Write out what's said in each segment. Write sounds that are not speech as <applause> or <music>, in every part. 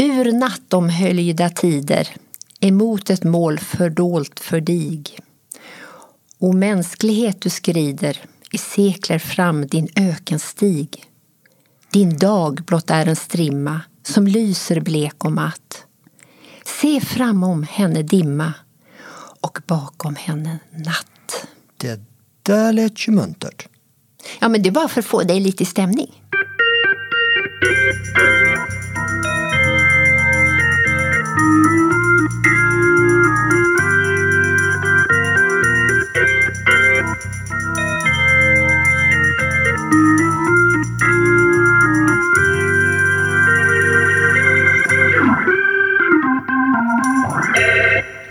Ur nattomhöljda tider emot ett mål fördolt för dig. O mänsklighet du skrider i sekler fram din ökenstig. Din dag blott är en strimma som lyser blek och matt. Se framom henne dimma och bakom henne natt. Det där lät ju muntert. Ja, men det är bara för att få dig lite i stämning.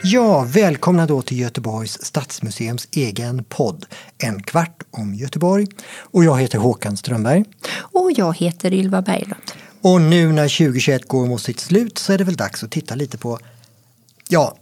Ja, välkomna då till Göteborgs stadsmuseums egen podd En kvart om Göteborg. Och jag heter Håkan Strömberg. Och jag heter Ylva Berglund. Och nu när 2021 går mot sitt slut så är det väl dags att titta lite på, ja,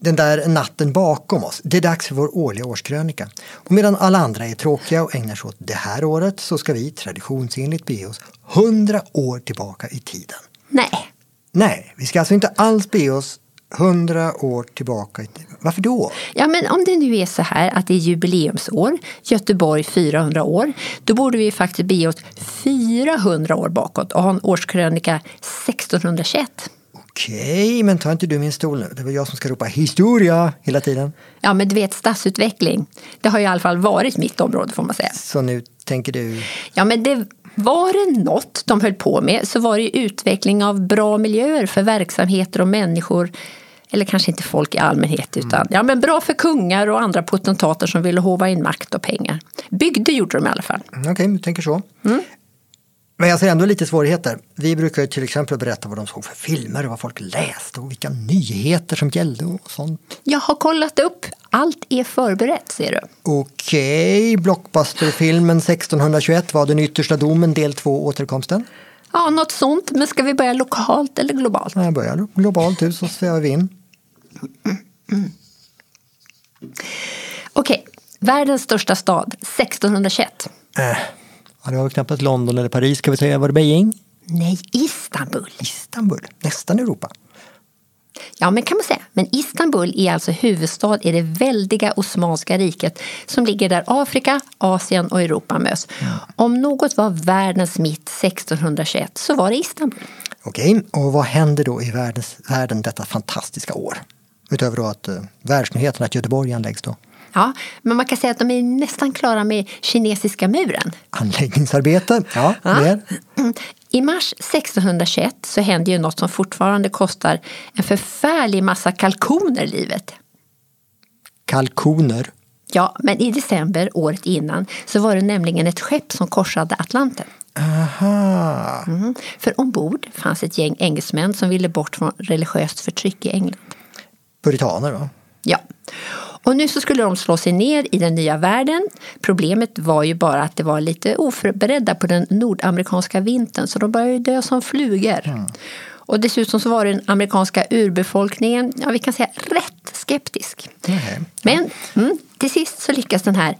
den där natten bakom oss. Det är dags för vår årliga årskrönika. Och medan alla andra är tråkiga och ägnar sig åt det här året så ska vi traditionsenligt bege oss 100 år tillbaka i tiden. Nej, Nej, vi ska alltså inte alls bege oss 100 år tillbaka i tiden. Varför då? Ja, men om det nu är så här att det är jubileumsår, Göteborg 400 år, då borde vi faktiskt bege oss 400 år bakåt och ha en årskrönika 1621. Okej, men ta inte du min stol nu. Det var jag som ska ropa historia hela tiden. Ja, men du vet stadsutveckling, det har ju i alla fall varit mitt område får man säga. Så nu tänker du... Ja, men det var det något de höll på med så var det ju utveckling av bra miljöer för verksamheter och människor. Eller kanske inte folk i allmänhet utan ja, men bra för kungar och andra potentater som ville hova in makt och pengar. Bygde gjorde de i alla fall. Okej, du tänker så. Men jag ser ändå lite svårigheter. Vi brukar ju till exempel berätta vad de såg för filmer och vad folk läste och vilka nyheter som gällde och sånt. Jag har kollat upp. Allt är förberett ser du. Okej, blockbusterfilmen 1621 var den yttersta domen del 2 återkomsten. Ja, något sånt. Men ska vi börja lokalt eller globalt? Jag börjar globalt ut så svävar vi in. Okej, världens största stad 1621. Äh, ja, det var knappast London eller Paris ska vi säga. Var det Beijing? Nej, Istanbul. Istanbul, nästan Europa. Ja, men kan man säga. Men Istanbul är alltså huvudstad i det väldiga Osmanska riket som ligger där Afrika, Asien och Europa möts. Om något var världens mitt 1621 så var det Istanbul. Okej, och vad händer då i världens, världen detta fantastiska år? Utöver då att uh, världsnyheterna att Göteborg anläggs då. Ja, men man kan säga att de är nästan klara med kinesiska muren. Anläggningsarbete, ja, Ja. mer. I mars 1621 så händer ju något som fortfarande kostar en förfärlig massa kalkoner livet. Kalkoner. Ja, men i december året innan så var det nämligen ett skepp som korsade Atlanten. Aha. Mm. För ombord fanns ett gäng engelsmän som ville bort från religiöst förtryck i England. Puritaner va? Ja. Och nu så skulle de slå sig ner i den nya världen. Problemet var ju bara att det var lite oförberedda på den nordamerikanska vintern så de började dö som flugor. Och dessutom så var den amerikanska urbefolkningen, ja vi kan säga rätt skeptisk. Nej. Men mm, till sist så lyckas den här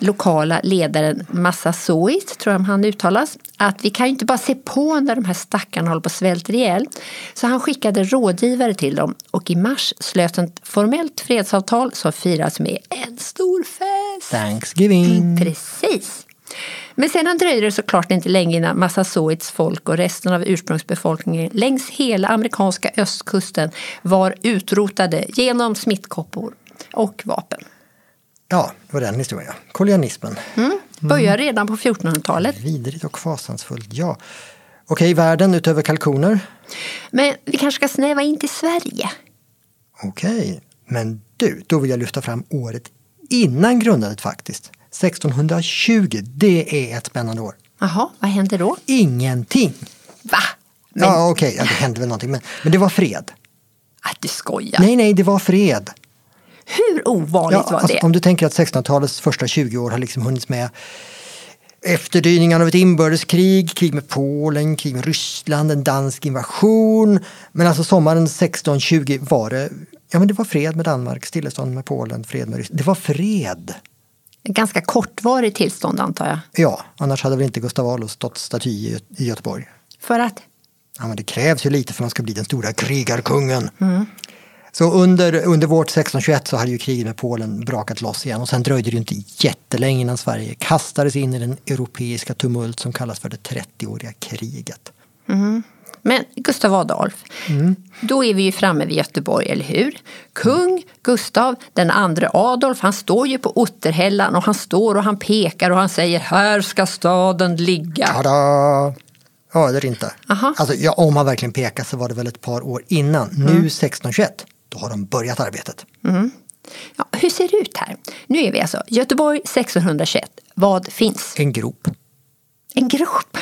lokala ledaren Massasoit, tror jag han uttalas, att vi kan ju inte bara se på när de här stackarna håller på att svälta ihjäl. Så han skickade rådgivare till dem och i mars slöt ett formellt fredsavtal som firas med en stor fest. Thanksgiving. Precis. Men sedan dröjde det såklart inte länge innan Massasoits folk och resten av ursprungsbefolkningen längs hela amerikanska östkusten var utrotade genom smittkoppor och vapen. Ja, det var den historien. Kolonialismen. Mm. Började redan på 1400-talet. Vidrigt och fasansfullt, ja. Okej, världen utöver kalkoner. Men vi kanske ska snäva in till Sverige. Okej, men du, då vill jag lyfta fram året innan grundandet faktiskt. 1620, det är ett spännande år. Jaha, vad händer då? Ingenting. Va? Men Ja, okej, ja, det hände väl någonting, men, men det var fred. att du skojar. Nej, nej, det var fred. Hur ovanligt Ja, var alltså, det? om du tänker att 1600-talets första 20 år har liksom hunnits med efterdyningarna av ett inbördeskrig, krig med Polen, krig med Ryssland, en dansk invasion. Men alltså sommaren 1620 var det, ja men det var fred med Danmark, stillestånd med Polen, fred med Ryssland. Det var fred. Ganska kortvarigt tillstånd antar jag. Ja, annars hade väl inte Gustav Adolf stått staty i, Göteborg. För att? Ja, men det krävs ju lite för att man ska bli den stora krigarkungen. Så under, under vårt 1621 så hade ju kriget med Polen brakat loss igen och sen dröjde det inte jättelänge innan Sverige kastades in i den europeiska tumult som kallas för det 30-åriga kriget. Men Gustav Adolf, då är vi ju framme vid Göteborg, eller hur? Kung Gustav den andre Adolf, han står ju på Otterhällan och han står och han pekar och han säger här ska staden ligga. Tada! Ja, eller inte. Aha. Alltså, ja, om man verkligen pekar så var det väl ett par år innan. Nu 1621, då har de börjat arbetet. Ja, hur ser det ut här? Nu är vi alltså Göteborg 1621. Vad finns? En grop. En grop.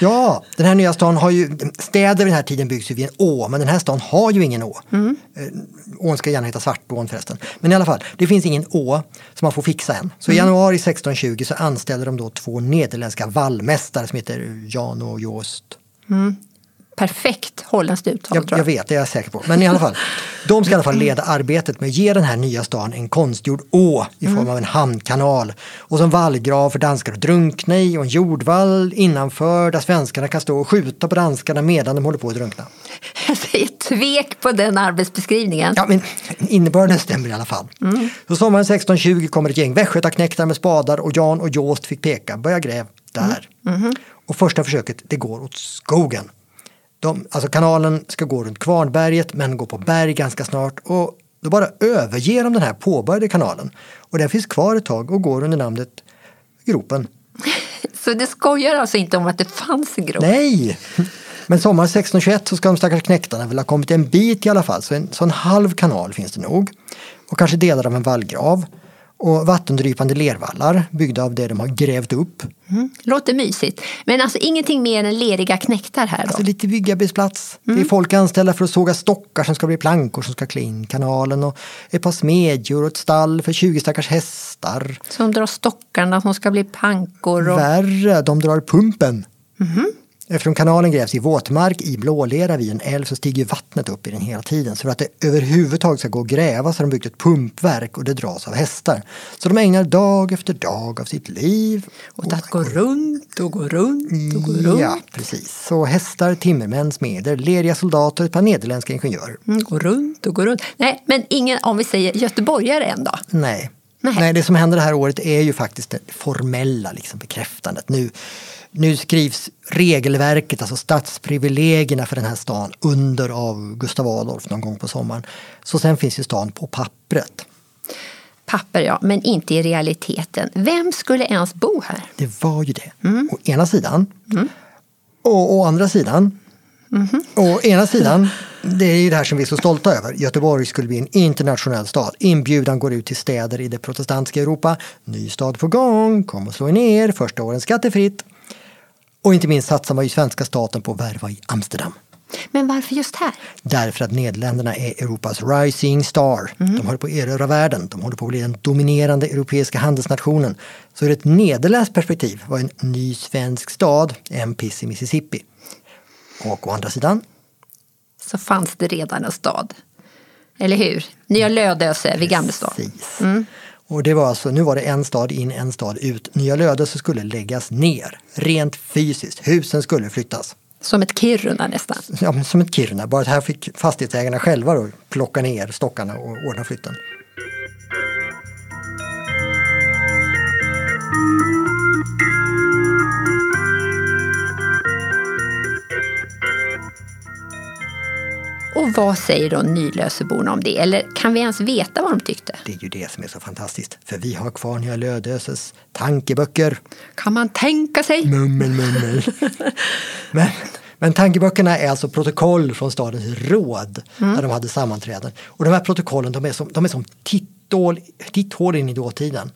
Ja, den här nya stan har ju, städer vid den här tiden byggs ju vid en å, men den här stan har ju ingen å. Eh, Ån ska gärna heta Svartån förresten. Men i alla fall, det finns ingen å som man får fixa än. Så i januari 1620 så anställer de då två nederländska vallmästare som heter Jan och Joost. Perfekt holländskt uttal Jag, tror jag vet, det är jag säker på. Men i alla fall, de ska i alla fall leda arbetet med att ge den här nya stan en konstgjord å i form av en hamnkanal. Och som vallgrav för danskar att drunkna i och en jordvall innanför där svenskarna kan stå och skjuta på danskarna medan de håller på att drunkna. <laughs> Jag säger tvek på den arbetsbeskrivningen. Ja, men innebörden stämmer i alla fall. Så sommaren 1620 kommer ett gäng västgötaknektar med spadar och Jan och Joost fick peka, börja gräv där. Och första försöket, det går åt skogen. De, alltså kanalen ska gå runt Kvarnberget men går på berg ganska snart och då bara överger de den här påbörjade kanalen. Och den finns kvar ett tag och går under namnet Gropen. <laughs> Så det skojar alltså inte om att det fanns en grop? Nej! Men sommaren 1621 så ska de stackars knektarna väl ha kommit en bit i alla fall, så en, så en halv kanal finns det nog. Och kanske delar av en vallgrav. Och vattendrypande lervallar byggda av det de har grävt upp. Mm. Låter mysigt. Men alltså ingenting mer än leriga knäktar här då? Alltså lite byggarbetsplats. Det är folk anställda för att såga stockar som ska bli plankor som ska klä in kanalen. Och ett par smedjor och ett stall för 20 stackars hästar. Som drar stockarna som ska bli pankor och... Värre, de drar pumpen. Eftersom kanalen grävs i våtmark i blålera vid en älv så stiger vattnet upp i den hela tiden. Så för att det överhuvudtaget ska gå att gräva så har de byggt ett pumpverk och det dras av hästar. Så de ägnar dag efter dag av sitt liv Och att gå runt och gå runt och gå runt. Ja, precis. Så hästar, timmermän, smeder, leriga soldater ett par nederländska ingenjörer. Mm, gå runt och gå runt. Nej, men ingen, om vi säger göteborgare än då? Nej. Nej. Nej, det som händer det här året är ju faktiskt det formella liksom, bekräftandet. Nu, nu skrivs regelverket, alltså stadsprivilegierna för den här stan under av Gustav Adolf någon gång på sommaren. Så sen finns ju stan på pappret. Papper ja, men inte i realiteten. Vem skulle ens bo här? Det var ju det. Å ena sidan. Och å andra sidan. Å ena sidan, det är ju det här som vi är så stolta över. Göteborg skulle bli en internationell stad. Inbjudan går ut till städer i det protestantiska Europa. Ny stad på gång, kom och slå er ner, första åren skattefritt. Och inte minst satsar man ju svenska staten på att värva i Amsterdam. Men varför just här? Därför att Nederländerna är Europas rising star. De håller på att erövra världen. De håller på att bli den dominerande europeiska handelsnationen. Så ur ett nederländskt perspektiv var en ny svensk stad en piss i Mississippi. Och å andra sidan, Så fanns det redan en stad. Eller hur? Nya Lödöse vid Gamlestad. precis. Och det var alltså, nu var det en stad in, en stad ut. Nya Lödöse skulle läggas ner, rent fysiskt. Husen skulle flyttas. Som ett Kiruna nästan. Ja, som ett Kiruna, bara att här fick fastighetsägarna själva då plocka ner stockarna och ordna flytten. Och vad säger då Nylöseborna om det? Eller kan vi ens veta vad de tyckte? Det är ju det som är så fantastiskt. För vi har kvar Nya Lödöses tankeböcker. Kan man tänka sig? Mummel, mummel. <laughs> men, men tankeböckerna är alltså protokoll från stadens råd där de hade sammanträden. Och de här protokollen de är som, de är som titthål, titthål in i dåtiden.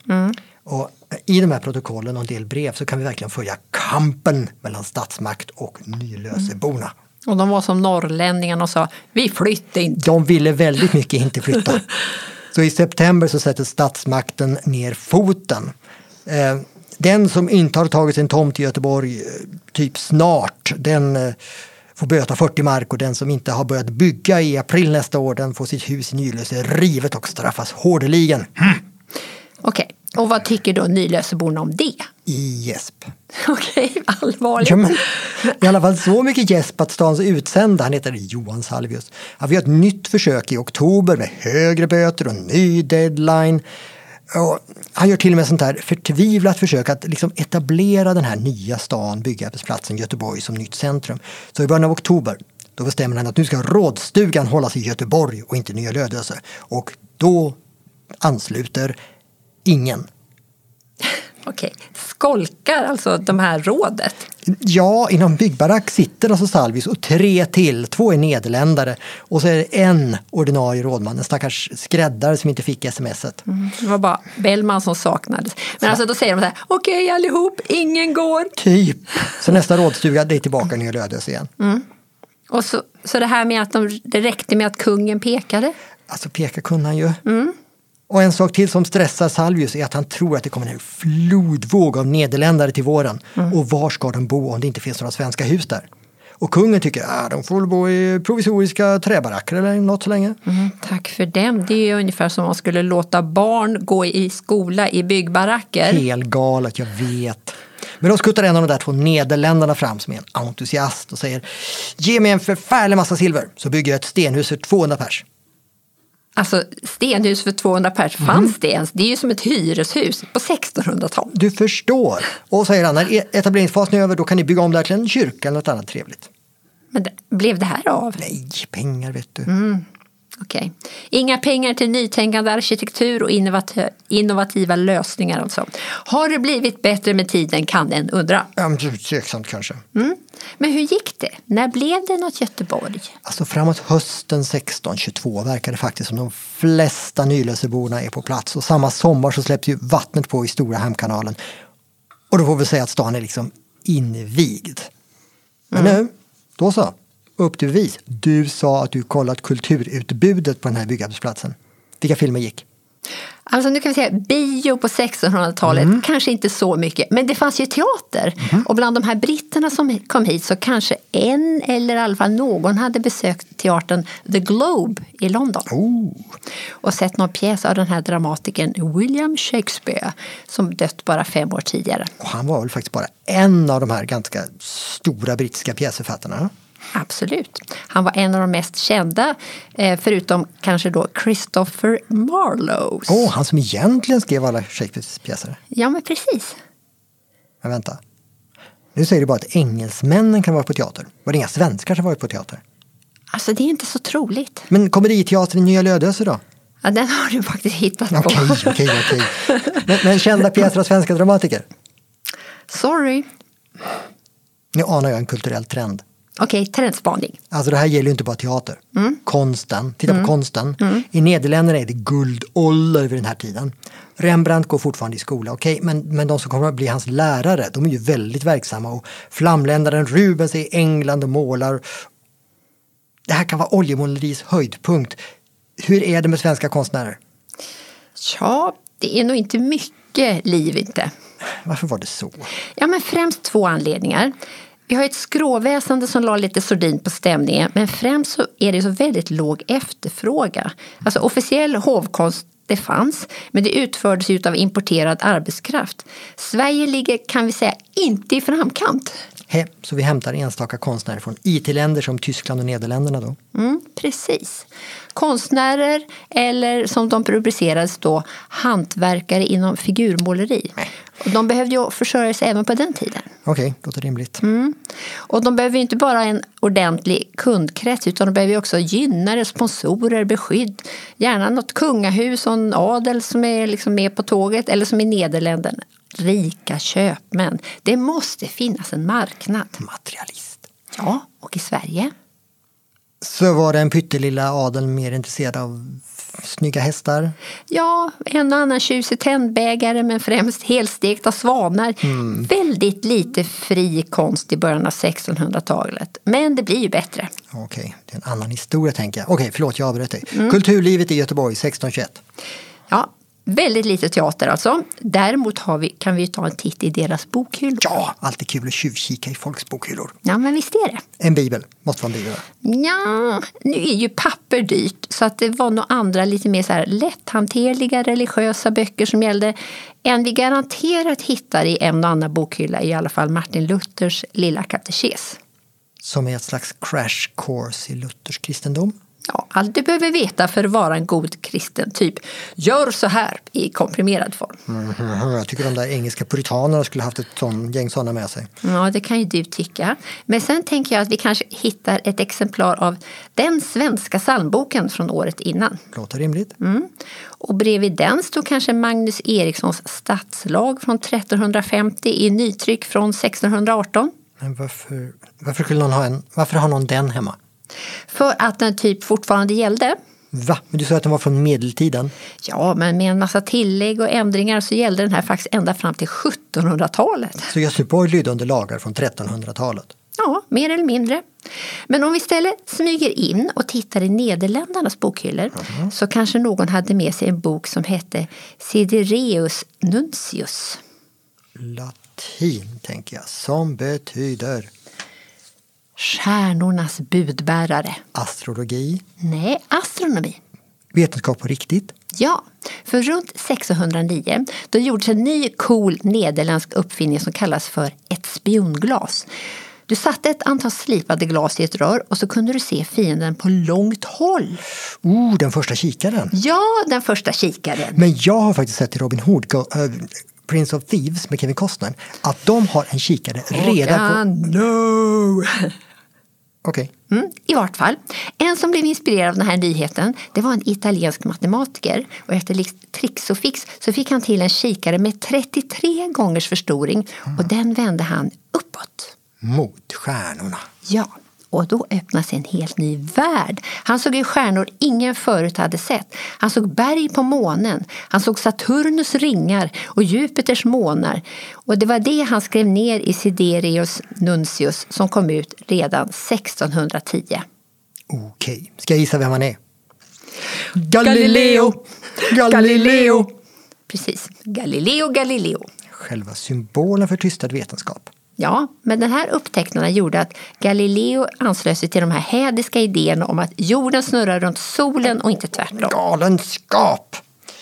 Och I de här protokollen och en del brev så kan vi verkligen följa kampen mellan statsmakt och Nylöseborna. Och de var som norrlänningarna och sa vi flyttar inte. De ville väldigt mycket inte flytta. <laughs> Så i september så sätter statsmakten ner foten. Eh, Den som inte har tagit sin tomt i Göteborg eh, typ snart, den eh, får böta 40 mark och den som inte har börjat bygga i april nästa år, den får sitt hus i Nylöse rivet och straffas hårdeligen. Okej, <clears throat> Och vad tycker då Nylöseborna om det? I gäsp. <laughs> Okej, allvarligt. Ja, men, I alla fall så mycket gäsp att stans utsända, han heter Johan Salvius, ja, vi har ett nytt försök i oktober med högre böter och ny deadline. Och han gör till och med sånt här förtvivlat försök att liksom etablera den här nya stan, byggarbetsplatsen Göteborg som nytt centrum. Så i början av oktober då bestämmer han att nu ska rådstugan hållas i Göteborg och inte Nya Lödöse. Och då ansluter ingen. Okej, skolkar alltså de här rådet? Ja, inom Byggbarack sitter alltså Salvis och tre till. Två är nederländare och så är det en ordinarie rådman, en stackars skräddare som inte fick smset. Mm, det var bara Bellman som saknades. Men alltså då säger de så här, okej okay, allihop, ingen går. Typ. Så nästa rådstuga, det är tillbaka Nya Lödöse igen. Mm. Och så, så det här med att de, det räckte med att kungen pekade? Alltså peka kunde han ju. Mm. Och en sak till som stressar Salvius är att han tror att det kommer en flodvåg av nederländare till våren. Mm. Och var ska de bo om det inte finns några svenska hus där? Och kungen tycker att ah, de får bo i provisoriska träbaracker eller något så länge. Mm, tack för dem. Det är ungefär som om man skulle låta barn gå i skola i byggbaracker. Helt galet, jag vet. Men då skuttar en av de där två nederländarna fram som är en entusiast och säger Ge mig en förfärlig massa silver så bygger jag ett stenhus för 200 pers. Alltså stenhus för 200 pers, fanns mm. det ens? Det är ju som ett hyreshus på 1600-talet. Du förstår. Och säger han, när e- etableringsfasen är över då kan ni bygga om det här till en kyrka eller något annat trevligt. Men det, blev det här av? Nej, pengar vet du. Mm. Okay. Inga pengar till nytänkande arkitektur och innovativa lösningar alltså. Har det blivit bättre med tiden kan en undra. Ja, tveksamt kanske. Mm. Men hur gick det? När blev det något Göteborg? Alltså framåt hösten 1622 verkar det faktiskt som de flesta Nylöseborna är på plats och samma sommar så släpps ju vattnet på i Stora Hamnkanalen. Och då får vi säga att stan är liksom invigd. Men mm. nu, då så upp till bevis. Du sa att du kollat kulturutbudet på den här byggarbetsplatsen. Vilka filmer gick? Alltså nu kan vi säga bio på 1600-talet, mm. kanske inte så mycket. Men det fanns ju teater. Mm. Och bland de här britterna som kom hit så kanske en eller i alla fall någon hade besökt teatern The Globe i London. Oh. Och sett någon pjäs av den här dramatikern William Shakespeare som dött bara fem år tidigare. Och han var väl faktiskt bara en av de här ganska stora brittiska pjäsförfattarna? Absolut. Han var en av de mest kända, eh, förutom kanske då Christopher Marlowe. Åh, oh, han som egentligen skrev alla Shakespeares pjäser? Ja, men precis. Men vänta. Nu säger du bara att engelsmännen kan vara på teater. Var det inga svenskar som varit på teater? Alltså, det är inte så troligt. Men komediteatern i Nya Lödöse då? Ja, den har du faktiskt hittat på. Okej, okej, okej. Men, men kända pjäser av svenska dramatiker? Sorry. Nu anar jag en kulturell trend. Okej, okay, trendspaning. Alltså det här gäller ju inte bara teater. Mm. Konsten, titta mm. på konsten. Mm. I Nederländerna är det guldålder vid den här tiden. Rembrandt går fortfarande i skola, okej, okay, men, men de som kommer att bli hans lärare, de är ju väldigt verksamma. Och flamländaren Rubens är i England och målar. Det här kan vara oljemåleris höjdpunkt. Hur är det med svenska konstnärer? Ja, det är nog inte mycket liv inte. Varför var det så? Ja, men främst två anledningar. Vi har ett skråväsende som la lite sordin på stämningen men främst så är det så väldigt låg efterfrågan. Alltså officiell hovkonst det fanns, men det utfördes ju av importerad arbetskraft. Sverige ligger, kan vi säga, inte i framkant. He, så vi hämtar enstaka konstnärer från IT-länder som Tyskland och Nederländerna då? Mm, precis. Konstnärer eller som de rubricerades då, hantverkare inom figurmåleri. De behövde ju försörja sig även på den tiden. Okej, okay, låter rimligt. Mm. Och de behöver inte bara en ordentlig kundkrets utan de behöver också gynnare, sponsorer, beskydd. Gärna något kungahus och en adel som är liksom med på tåget eller som i Nederländerna. Rika köpmän. Det måste finnas en marknad. Materialist. Ja, och i Sverige? Så var den pyttelilla adeln mer intresserad av snygga hästar? Ja, en och annan tjusig tändbägare men främst helstekta svanar. Mm. Väldigt lite fri konst i början av 1600-talet. Men det blir ju bättre. Okej, okay, det är en annan historia tänker jag. Okej, okay, förlåt jag avbröt dig. Mm. Kulturlivet i Göteborg 1621. Ja, Väldigt lite teater alltså. Däremot har vi, kan vi ta en titt i deras bokhyllor. Ja, alltid kul att tjuvkika i folks bokhyllor. Ja, men visst är det. En bibel, måste vara en bibel. Ja, nu är ju papper dyrt så att det var nog andra lite mer så här lätthanterliga religiösa böcker som gällde. En vi garanterat hittar i en och annan bokhylla är i alla fall Martin Luthers Lilla katekes. Som är ett slags crash course i Luthers kristendom. Ja, allt du behöver veta för att vara en god kristen. Typ, gör så här i komprimerad form. Mhm, Jag tycker de där engelska puritanerna skulle haft ett sån, gäng sådana med sig. Ja, det kan ju du tycka. Men sen tänker jag att vi kanske hittar ett exemplar av den svenska psalmboken från året innan. Låter rimligt. Mm. Och bredvid den står kanske Magnus Erikssons stadslag från 1350 i nytryck från 1618. Men varför, varför, skulle någon ha en, varför har någon den hemma? För att den typ fortfarande gällde. Va? Men du sa att den var från medeltiden? Ja, men med en massa tillägg och ändringar så gällde den här faktiskt ända fram till 1700-talet. Så Göteborg lydde under lagar från 1300-talet? Ja, mer eller mindre. Men om vi istället smyger in och tittar i Nederländernas bokhyllor så kanske någon hade med sig en bok som hette Sidereus Nuncius. Latin, tänker jag, som betyder Stjärnornas budbärare. astrologi, Nej, astronomi. vetenskap på riktigt. Ja, för runt 1609 då gjordes en ny cool nederländsk uppfinning som kallas för ett spionglas. Du satte ett antal slipade glas i ett rör och så kunde du se fienden på långt håll. Oh, den första kikaren! Ja, den första kikaren. Men jag har faktiskt sett i Robin Hood, äh, Prince of Thieves med Kevin Costner, att de har en kikare redan på... No! Okej. Mm, I vart fall, en som blev inspirerad av den här nyheten det var en italiensk matematiker och efter tricks och fix så fick han till en kikare med 33 gångers förstoring och den vände han uppåt. Mot stjärnorna. Ja, och då öppnas en helt ny värld. Han såg ju stjärnor ingen förut hade sett. Han såg berg på månen. Han såg Saturnus ringar och Jupiters månar. Och det var det han skrev ner i Siderius Nuncius som kom ut redan 1610. Okej, ska jag gissa vem han är? Galileo! Galileo! Precis, Galileo Galileo. Själva symbolen för tystad vetenskap. Ja, men den här upptäckten gjorde att Galileo anslöt sig till de här hädiska idéerna om att jorden snurrar runt solen och inte tvärtom. Galenskap!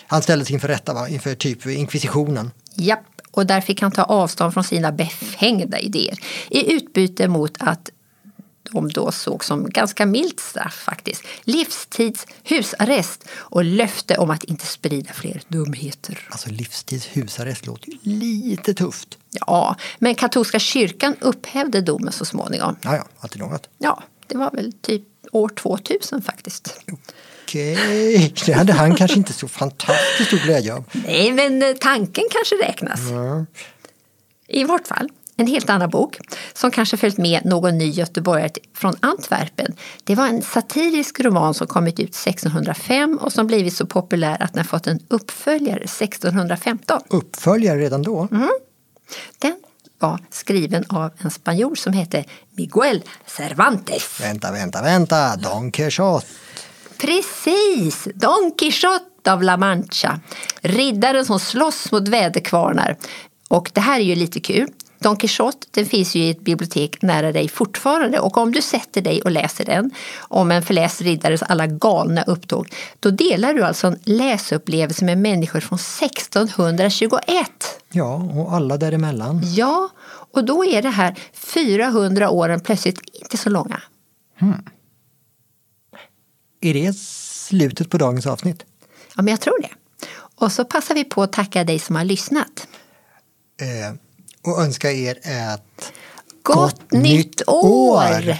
Han ställdes inför rätta, va? inför typ inkvisitionen. Japp, och där fick han ta avstånd från sina befängda idéer i utbyte mot att de då såg som ganska milt straff faktiskt. Livstids husarrest och löfte om att inte sprida fler dumheter. Alltså livstids husarrest låter ju lite tufft. Ja, men katolska kyrkan upphävde domen så småningom. Ja, ja, alltid något. Ja, det var väl typ år 2000 faktiskt. Okej, det hade han kanske inte så fantastiskt stor glädje av. Nej, men eh, tanken kanske räknas. I vart fall, en helt annan bok som kanske följt med någon ny göteborgare från Antwerpen. Det var en satirisk roman som kommit ut 1605 och som blivit så populär att den fått en uppföljare 1615. Uppföljare redan då? Den var skriven av en spanjor som hette Miguel Cervantes. Vänta, vänta, vänta. Don Quixote. Precis! Don Quijote av La Mancha. Riddaren som slåss mot väderkvarnar. Och det här är ju lite kul. Don Quijote den finns ju i ett bibliotek nära dig fortfarande och om du sätter dig och läser den om en förläst riddares alla galna upptåg då delar du alltså en läsupplevelse med människor från 1621. Ja, och alla däremellan. Ja, och då är det här 400 åren plötsligt inte så långa. Är det slutet på dagens avsnitt? Ja, men jag tror det. Och så passar vi på att tacka dig som har lyssnat. Eh, och önska er ett gott, gott nytt år! år.